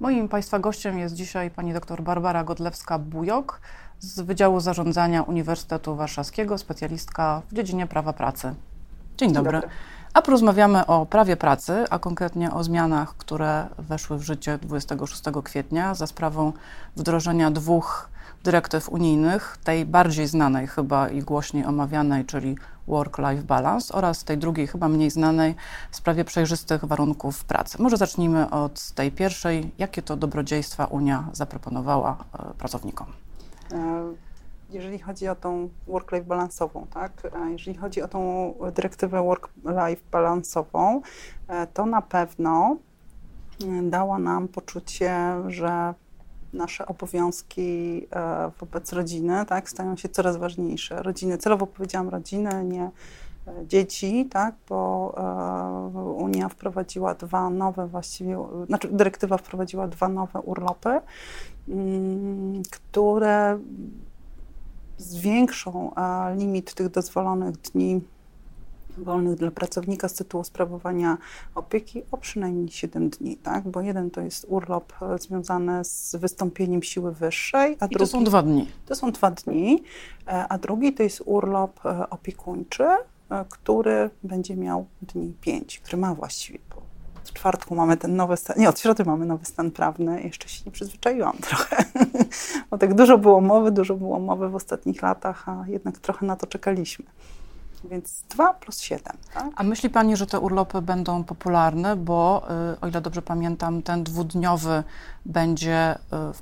Moim Państwa gościem jest dzisiaj pani dr Barbara Godlewska-Bujok z Wydziału Zarządzania Uniwersytetu Warszawskiego, specjalistka w dziedzinie prawa pracy. Dzień, Dzień dobry. dobry. A porozmawiamy o prawie pracy, a konkretnie o zmianach, które weszły w życie 26 kwietnia za sprawą wdrożenia dwóch dyrektyw unijnych, tej bardziej znanej chyba i głośniej omawianej, czyli Work-Life Balance oraz tej drugiej, chyba mniej znanej, w sprawie przejrzystych warunków pracy. Może zacznijmy od tej pierwszej. Jakie to dobrodziejstwa Unia zaproponowała e, pracownikom? E, jeżeli chodzi o tą work-life balansową, tak? Jeżeli chodzi o tą dyrektywę work-life balansową, e, to na pewno dała nam poczucie, że nasze obowiązki e, wobec rodziny tak, stają się coraz ważniejsze. Rodziny, celowo powiedziałam rodziny, nie e, dzieci, tak, bo e, Unia wprowadziła dwa nowe właściwie, znaczy dyrektywa wprowadziła dwa nowe urlopy, mm, które zwiększą limit tych dozwolonych dni wolnych dla pracownika z tytułu sprawowania opieki o przynajmniej 7 dni, tak? Bo jeden to jest urlop e, związany z wystąpieniem siły wyższej, a I drugi, to są dwa dni. To są dwa dni, e, a drugi to jest urlop e, opiekuńczy, który będzie miał dni 5, który ma właściwie od czwartku mamy ten nowy stan, nie, od środy mamy nowy stan prawny. Jeszcze się nie przyzwyczaiłam trochę, bo tak dużo było mowy, dużo było mowy w ostatnich latach, a jednak trochę na to czekaliśmy. Więc 2 plus 7. Tak? A myśli Pani, że te urlopy będą popularne, bo y, o ile dobrze pamiętam, ten dwudniowy będzie y,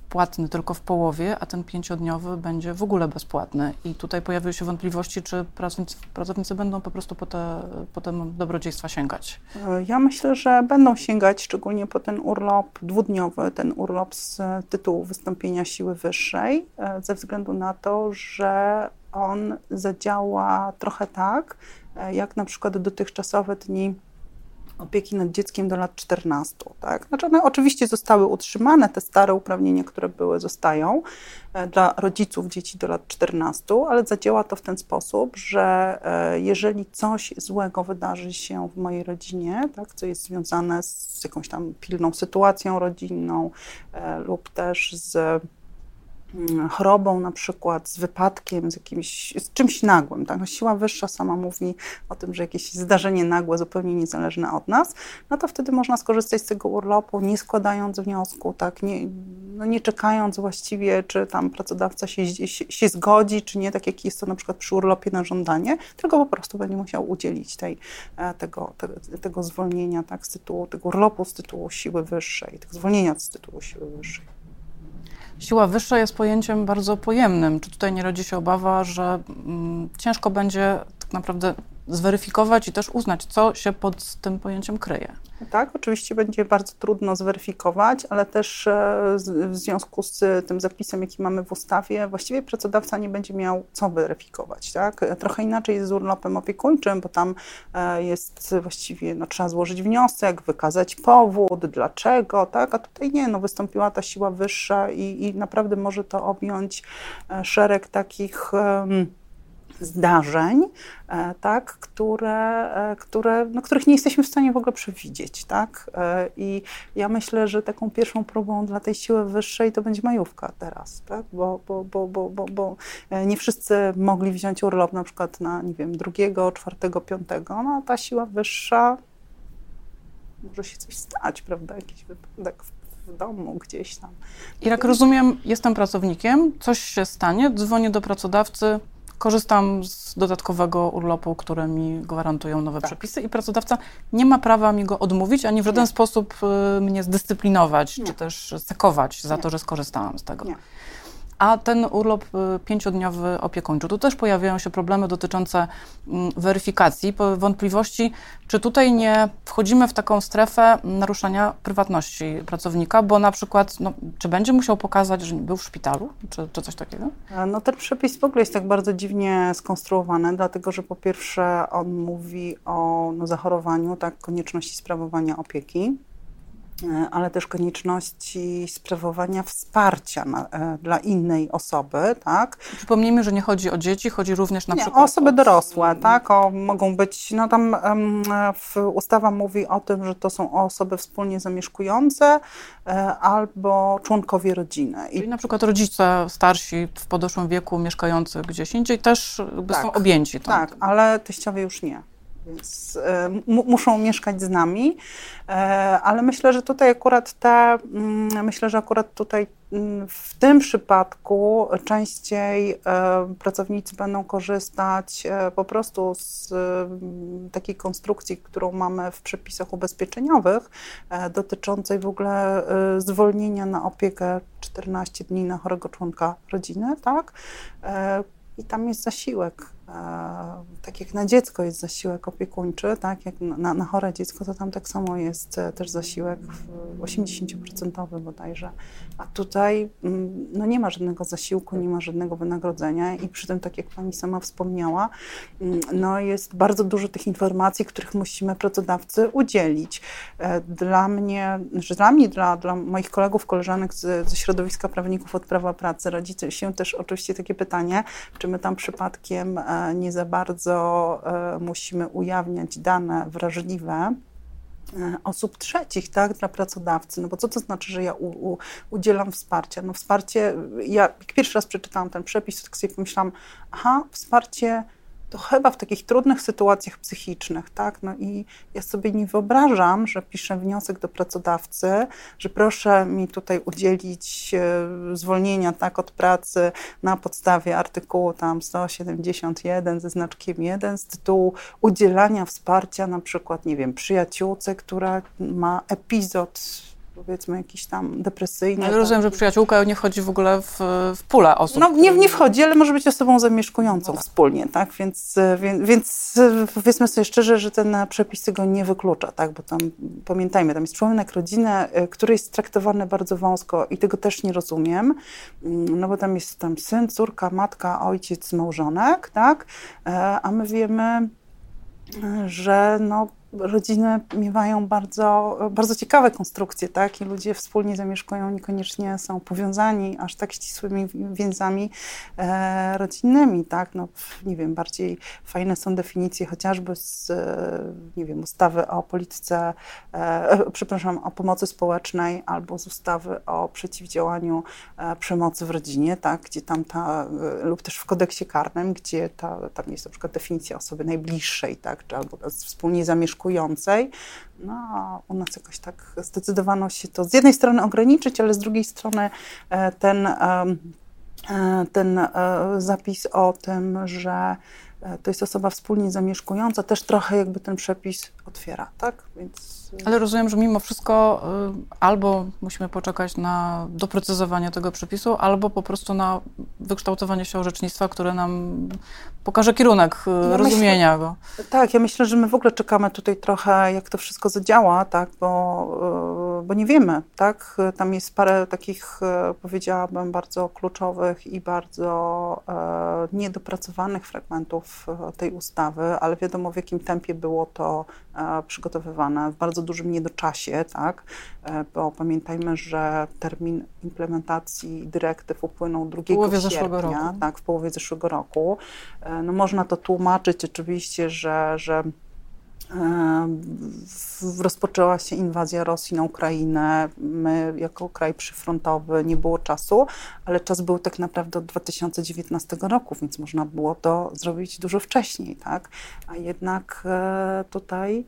płatny tylko w połowie, a ten pięciodniowy będzie w ogóle bezpłatny. I tutaj pojawiły się wątpliwości, czy pracownicy, pracownicy będą po prostu po te, po te dobrodziejstwa sięgać. Y, ja myślę, że będą sięgać szczególnie po ten urlop dwudniowy, ten urlop z tytułu wystąpienia siły wyższej, ze względu na to, że on zadziała trochę tak, e, jak na przykład dotychczasowe dni opieki nad dzieckiem do lat 14. Tak? Znaczy one oczywiście zostały utrzymane, te stare uprawnienia, które były, zostają e, dla rodziców dzieci do lat 14, ale zadziała to w ten sposób, że e, jeżeli coś złego wydarzy się w mojej rodzinie, tak, co jest związane z jakąś tam pilną sytuacją rodzinną lub też z chorobą na przykład, z wypadkiem, z jakimś, z czymś nagłym. Tak? No, siła wyższa sama mówi o tym, że jakieś zdarzenie nagłe, zupełnie niezależne od nas, no to wtedy można skorzystać z tego urlopu, nie składając wniosku, tak? nie, no nie czekając właściwie, czy tam pracodawca się, się, się, zgodzi, czy nie, tak jak jest to na przykład przy urlopie na żądanie, tylko po prostu będzie musiał udzielić tej, e, tego, te, tego zwolnienia tak, z tytułu, tego urlopu z tytułu siły wyższej, tego zwolnienia z tytułu siły wyższej. Siła wyższa jest pojęciem bardzo pojemnym. Czy tutaj nie rodzi się obawa, że mm, ciężko będzie tak naprawdę zweryfikować i też uznać, co się pod tym pojęciem kryje? Tak, oczywiście będzie bardzo trudno zweryfikować, ale też e, w związku z tym zapisem, jaki mamy w ustawie, właściwie pracodawca nie będzie miał co weryfikować. Tak? Trochę inaczej jest z urlopem opiekuńczym, bo tam e, jest właściwie, no, trzeba złożyć wniosek, wykazać powód, dlaczego, tak? a tutaj nie, no, wystąpiła ta siła wyższa i, i naprawdę może to objąć e, szereg takich. Zdarzeń, e, tak, które, e, które, no, których nie jesteśmy w stanie w ogóle przewidzieć. Tak? E, I ja myślę, że taką pierwszą próbą dla tej siły wyższej to będzie majówka teraz, tak? bo, bo, bo, bo, bo, bo nie wszyscy mogli wziąć urlop na przykład na, nie wiem, drugiego, czwartego, piątego, no a ta siła wyższa może się coś stać, prawda, jakiś wypadek w w domu gdzieś tam. I jak rozumiem, jestem pracownikiem, coś się stanie, dzwonię do pracodawcy, korzystam z dodatkowego urlopu, które mi gwarantują nowe tak. przepisy i pracodawca nie ma prawa mi go odmówić, ani w żaden nie. sposób y, mnie zdyscyplinować, nie. czy też sekować za nie. to, że skorzystałam z tego. A ten urlop y, pięciodniowy opiekuńczy, tu też pojawiają się problemy dotyczące mm, weryfikacji, wątpliwości, czy tutaj nie wchodzimy w taką strefę naruszania prywatności pracownika, bo na przykład, no, czy będzie musiał pokazać, że był w szpitalu, czy, czy coś takiego? No ten przepis w ogóle jest tak bardzo dziwnie skonstruowany, dlatego że po pierwsze on mówi o no, zachorowaniu, tak, konieczności sprawowania opieki ale też konieczności sprawowania wsparcia na, e, dla innej osoby, tak? Przypomnijmy, że nie chodzi o dzieci, chodzi również na nie, przykład o osoby dorosłe, tak? O, mogą być, no tam w, ustawa mówi o tym, że to są osoby wspólnie zamieszkujące e, albo członkowie rodziny. Czyli na przykład rodzice starsi w podeszłym wieku mieszkający gdzieś indziej też tak, są objęci. Tą, tak, ale teściowie już nie więc e, muszą mieszkać z nami, e, ale myślę, że tutaj akurat te, mm, myślę, że akurat tutaj mm, w tym przypadku częściej e, pracownicy będą korzystać po prostu z mm, takiej konstrukcji, którą mamy w przepisach ubezpieczeniowych, dotyczącej w ogóle zwolnienia na opiekę 14 dni na chorego członka rodziny, tak? I tam jest zasiłek tak jak na dziecko jest zasiłek opiekuńczy, tak jak na, na chore dziecko, to tam tak samo jest e, też zasiłek 80% bodajże. A tutaj mm, no nie ma żadnego zasiłku, nie ma żadnego wynagrodzenia i przy tym, tak jak pani sama wspomniała, mm, no jest bardzo dużo tych informacji, których musimy pracodawcy udzielić. E, dla mnie, znaczy dla mnie, dla, dla moich kolegów, koleżanek z, ze środowiska prawników od prawa pracy rodzi się też oczywiście takie pytanie, czy my tam przypadkiem e, nie za bardzo e, musimy ujawniać dane wrażliwe e, osób trzecich, tak, dla pracodawcy. No bo co to znaczy, że ja u, u, udzielam wsparcia? No wsparcie, ja jak pierwszy raz przeczytałam ten przepis, to tak sobie pomyślałam, aha, wsparcie to chyba w takich trudnych sytuacjach psychicznych, tak? No i ja sobie nie wyobrażam, że piszę wniosek do pracodawcy, że proszę mi tutaj udzielić e, zwolnienia, tak, od pracy na podstawie artykułu tam 171 ze znaczkiem 1 z tytułu udzielania wsparcia na przykład, nie wiem, przyjaciółce, która ma epizod powiedzmy jakiś tam depresyjny. Ale rozumiem, że przyjaciółka nie wchodzi w ogóle w, w pulę osób. No nie, nie wchodzi, ale może być osobą zamieszkującą no. wspólnie, tak? Więc, więc, więc powiedzmy sobie szczerze, że ten przepis tego nie wyklucza, tak? Bo tam, pamiętajmy, tam jest członek rodziny, y, który jest traktowany bardzo wąsko i tego też nie rozumiem, mm, no bo tam jest tam syn, córka, matka, ojciec, małżonek, tak? E, a my wiemy, że no rodziny miewają bardzo, bardzo ciekawe konstrukcje, tak? I ludzie wspólnie zamieszkują, niekoniecznie są powiązani aż tak ścisłymi więzami e, rodzinnymi, tak? No, nie wiem, bardziej fajne są definicje chociażby z, e, nie wiem, ustawy o polityce, e, przepraszam, o pomocy społecznej albo z ustawy o przeciwdziałaniu e, przemocy w rodzinie, tak? Gdzie tam ta, e, lub też w kodeksie karnym, gdzie ta, tam jest na przykład definicja osoby najbliższej, tak? Czy albo wspólnie no a u nas jakoś tak zdecydowano się to z jednej strony ograniczyć, ale z drugiej strony e, ten, e, ten e, zapis o tym, że to jest osoba wspólnie zamieszkująca, też trochę jakby ten przepis otwiera, tak? Więc ale rozumiem, że mimo wszystko albo musimy poczekać na doprecyzowanie tego przepisu, albo po prostu na wykształtowanie się orzecznictwa, które nam pokaże kierunek y, ja rozumienia myślę, go. Tak, ja myślę, że my w ogóle czekamy tutaj trochę, jak to wszystko zadziała, tak, bo, y, bo nie wiemy, tak. Tam jest parę takich, powiedziałabym, bardzo kluczowych i bardzo niedopracowanych fragmentów tej ustawy, ale wiadomo, w jakim tempie było to przygotowywane, w bardzo dużym niedoczasie, tak? E, bo pamiętajmy, że termin implementacji dyrektyw upłynął 2 połowie sierpnia, tak, w połowie zeszłego roku. E, no można to tłumaczyć oczywiście, że, że rozpoczęła się inwazja Rosji na Ukrainę. My, jako kraj przyfrontowy, nie było czasu, ale czas był tak naprawdę od 2019 roku, więc można było to zrobić dużo wcześniej, tak? A jednak e, tutaj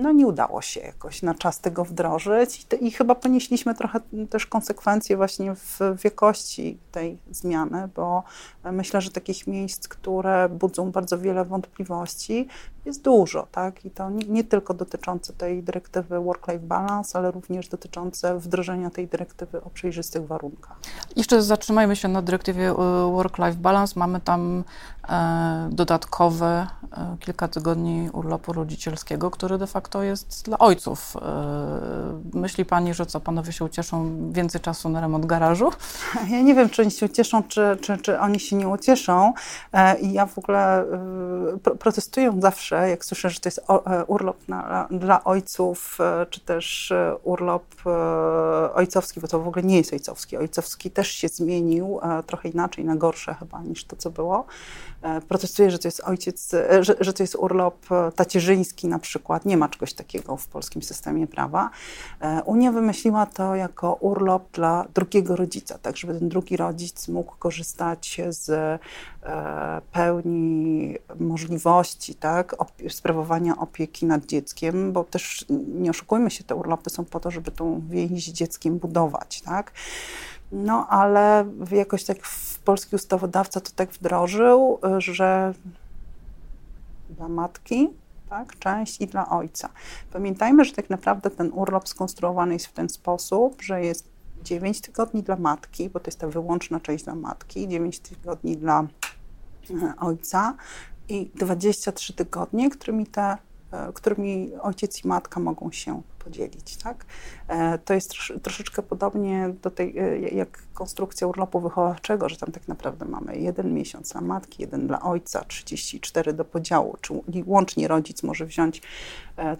no nie udało się jakoś na czas tego wdrożyć i, i chyba ponieśliśmy trochę też konsekwencje właśnie w wiekości tej zmiany, bo myślę, że takich miejsc, które budzą bardzo wiele wątpliwości, jest dużo, tak? I to nie, nie tylko dotyczące tej dyrektywy Work-Life Balance, ale również dotyczące wdrożenia tej dyrektywy o przejrzystych warunkach. Jeszcze zatrzymajmy się na dyrektywie y, Work-Life Balance. Mamy tam e, dodatkowe e, kilka tygodni urlopu rodzicielskiego, który de facto jest dla ojców. E, myśli pani, że co, panowie się ucieszą więcej czasu na remont garażu? Ja nie wiem, czy oni się ucieszą, czy, czy, czy oni się nie ucieszą. I ja w ogóle protestuję zawsze, jak słyszę, że to jest urlop na, dla ojców, czy też urlop ojcowski, bo to w ogóle nie jest ojcowski. Ojcowski też się zmienił trochę inaczej, na gorsze chyba niż to, co było. Protestuję, że to jest ojciec, że, że to jest urlop tacierzyński na przykład. Nie ma czegoś takiego w polskim systemie prawa. E, Unia wymyśliła to jako urlop dla drugiego rodzica, tak żeby ten drugi rodzic mógł korzystać z e, pełni możliwości tak, sprawowania opieki nad dzieckiem, bo też nie oszukujmy się, te urlopy są po to, żeby tą więź z dzieckiem budować. Tak? No ale jakoś tak polski ustawodawca to tak wdrożył, że dla matki tak? część i dla ojca. Pamiętajmy, że tak naprawdę ten urlop skonstruowany jest w ten sposób, że jest 9 tygodni dla matki, bo to jest ta wyłączna część dla matki, 9 tygodni dla e, ojca i 23 tygodnie, którymi, te, e, którymi ojciec i matka mogą się podzielić. Tak? E, to jest troszeczkę podobnie do tej, jak konstrukcja urlopu wychowawczego, że tam tak naprawdę mamy jeden miesiąc dla matki, jeden dla ojca, 34 do podziału, czyli łącznie rodzic może wziąć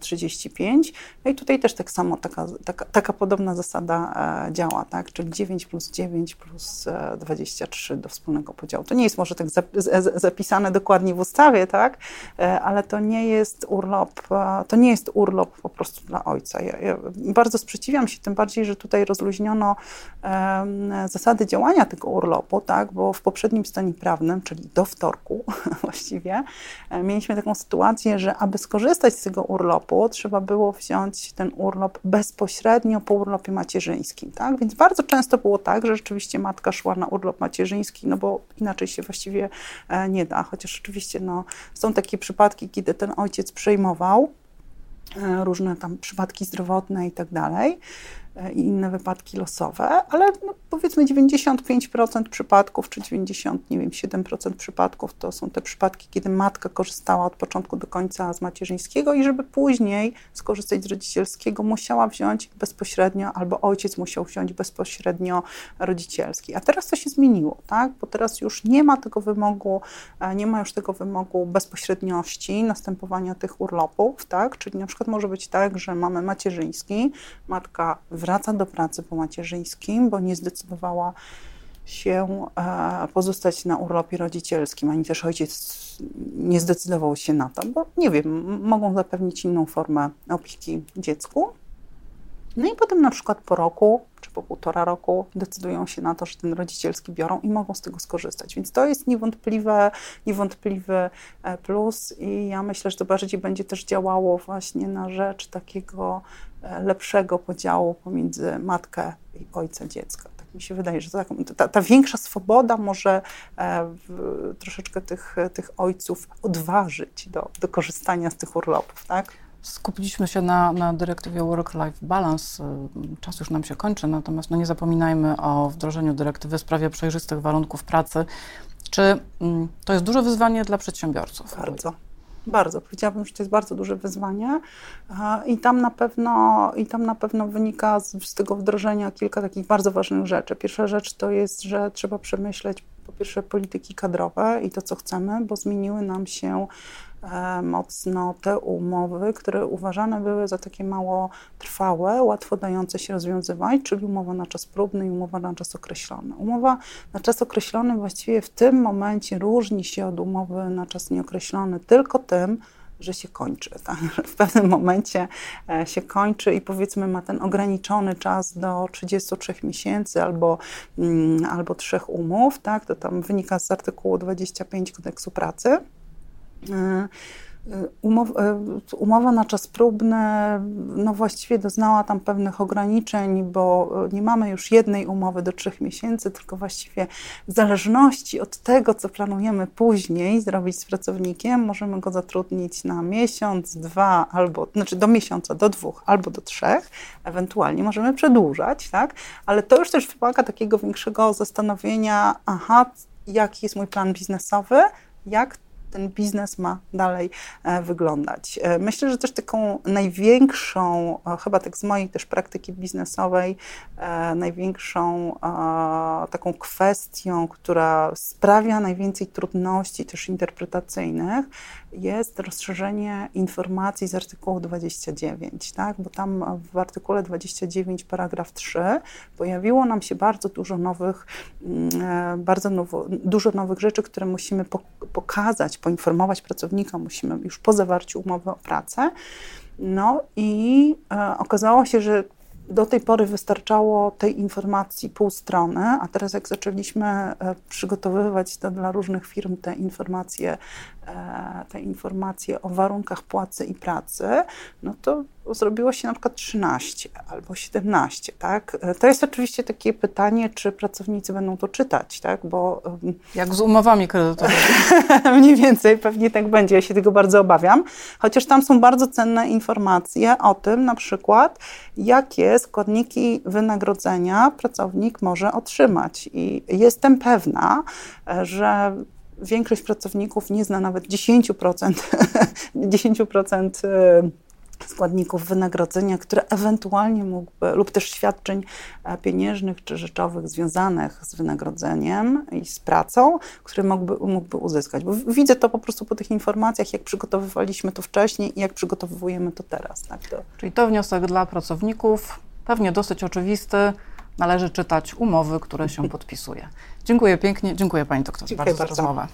35. E, no i tutaj też tak samo taka, taka, taka podobna zasada e, działa, tak? czyli 9 plus 9 plus 23 do wspólnego podziału. To nie jest może tak zapisane dokładnie w ustawie, tak? ale to nie jest urlop, to nie jest urlop po prostu dla ojca. Ja, ja bardzo sprzeciwiam się, tym bardziej, że tutaj rozluźniono zasady działania tego urlopu, tak, bo w poprzednim stanie prawnym, czyli do wtorku właściwie, e, mieliśmy taką sytuację, że aby skorzystać z tego urlopu, trzeba było wziąć ten urlop bezpośrednio po urlopie macierzyńskim, tak, więc bardzo często było tak, że rzeczywiście matka szła na urlop macierzyński, no bo inaczej się właściwie e, nie da, chociaż oczywiście no, są takie przypadki, kiedy ten ojciec przejmował, różne tam przypadki zdrowotne i tak dalej, i inne wypadki losowe, ale no, powiedzmy 95% przypadków, czy 90, nie wiem, 7% przypadków to są te przypadki, kiedy matka korzystała od początku do końca z macierzyńskiego i żeby później skorzystać z rodzicielskiego, musiała wziąć bezpośrednio, albo ojciec musiał wziąć bezpośrednio rodzicielski. A teraz to się zmieniło, tak? Bo teraz już nie ma tego wymogu, e, nie ma już tego wymogu bezpośredniości następowania tych urlopów, tak? Czyli na przykład może być tak, że mamy macierzyński, matka wraca do pracy po macierzyńskim, bo nie zdecydowała się e, pozostać na urlopie rodzicielskim, ani też ojciec nie zdecydował się na to, bo nie wiem, mogą zapewnić inną formę opieki dziecku. No i potem na przykład po roku po półtora roku decydują się na to, że ten rodzicielski biorą i mogą z tego skorzystać. Więc to jest niewątpliwe, niewątpliwy e, plus i ja myślę, że to bardziej będzie też działało właśnie na rzecz takiego e, lepszego podziału pomiędzy matkę i ojca dziecka. Tak mi się wydaje, że ta, ta, większa swoboda może e, w, troszeczkę tych, tych ojców odważyć do, do korzystania z tych urlopów, tak? Skupiliśmy się na, na dyrektywie Work-Life Balance. Czas już nam się kończy, natomiast no nie zapominajmy o wdrożeniu dyrektywy w sprawie przejrzystych warunków pracy. Czy mm, to jest duże wyzwanie dla przedsiębiorców? Bardzo. Bardzo. Powiedziałabym, że to jest bardzo duże wyzwanie i tam na pewno, i tam na pewno wynika z, z tego wdrożenia kilka takich bardzo ważnych rzeczy. Pierwsza rzecz to jest, że trzeba przemyśleć po pierwsze polityki kadrowe i to, co chcemy, bo zmieniły nam się mocno te umowy, które uważane były za takie mało trwałe, łatwo dające się rozwiązywać, czyli umowa na czas próbny i umowa na czas określony. Umowa na czas określony właściwie w tym momencie różni się od umowy na czas nieokreślony tylko tym, że się kończy. Tak? W pewnym momencie e, się kończy i powiedzmy ma ten ograniczony czas do 33 miesięcy albo, mm, albo trzech umów, tak? to tam wynika z artykułu 25 kodeksu pracy. E, e, umowa, e, umowa na czas próbny no właściwie doznała tam pewnych ograniczeń, bo nie mamy już jednej umowy do trzech miesięcy, tylko właściwie w zależności od tego, co planujemy później zrobić z pracownikiem, możemy go zatrudnić na miesiąc, dwa, albo, znaczy do miesiąca, do dwóch, albo do trzech, ewentualnie możemy przedłużać, tak? Ale to już też wymaga takiego większego zastanowienia, aha, jaki jest mój plan biznesowy, jak ten biznes ma dalej e, wyglądać. E, myślę, że też taką największą, chyba tak z mojej też praktyki biznesowej, największą taką kwestią, która sprawia najwięcej trudności też interpretacyjnych, jest rozszerzenie informacji z artykułu 29, tak? bo tam w artykule 29 paragraf 3 pojawiło nam się bardzo dużo nowych, mm, bardzo nowo, dużo nowych rzeczy, które musimy pokazać, poinformować pracownika, musimy już po zawarciu umowy o pracę. No i e, okazało się, że do tej pory wystarczało tej informacji pół strony, a teraz jak zaczęliśmy e, przygotowywać to dla różnych firm te informacje, e, te informacje o warunkach płacy i pracy, no to zrobiło się na przykład 13 albo 17, tak? To jest oczywiście takie pytanie, czy pracownicy będą to czytać, tak? Bo... Jak z umowami kredytowymi. Mniej więcej pewnie tak będzie, ja się tego bardzo obawiam, chociaż tam są bardzo cenne informacje o tym na przykład, jakie składniki wynagrodzenia pracownik może otrzymać i jestem pewna, że większość pracowników nie zna nawet 10%, 10% składników wynagrodzenia, które ewentualnie mógłby, lub też świadczeń e, pieniężnych czy rzeczowych związanych z wynagrodzeniem i z pracą, które mógłby, mógłby uzyskać. Bo widzę to po prostu po tych informacjach, jak przygotowywaliśmy to wcześniej i jak przygotowujemy to teraz. Tak? To... Czyli to wniosek dla pracowników, pewnie dosyć oczywisty. Należy czytać umowy, które się podpisuje. Dziękuję pięknie. Dziękuję Pani doktor Dziękuję bardzo za rozmowę.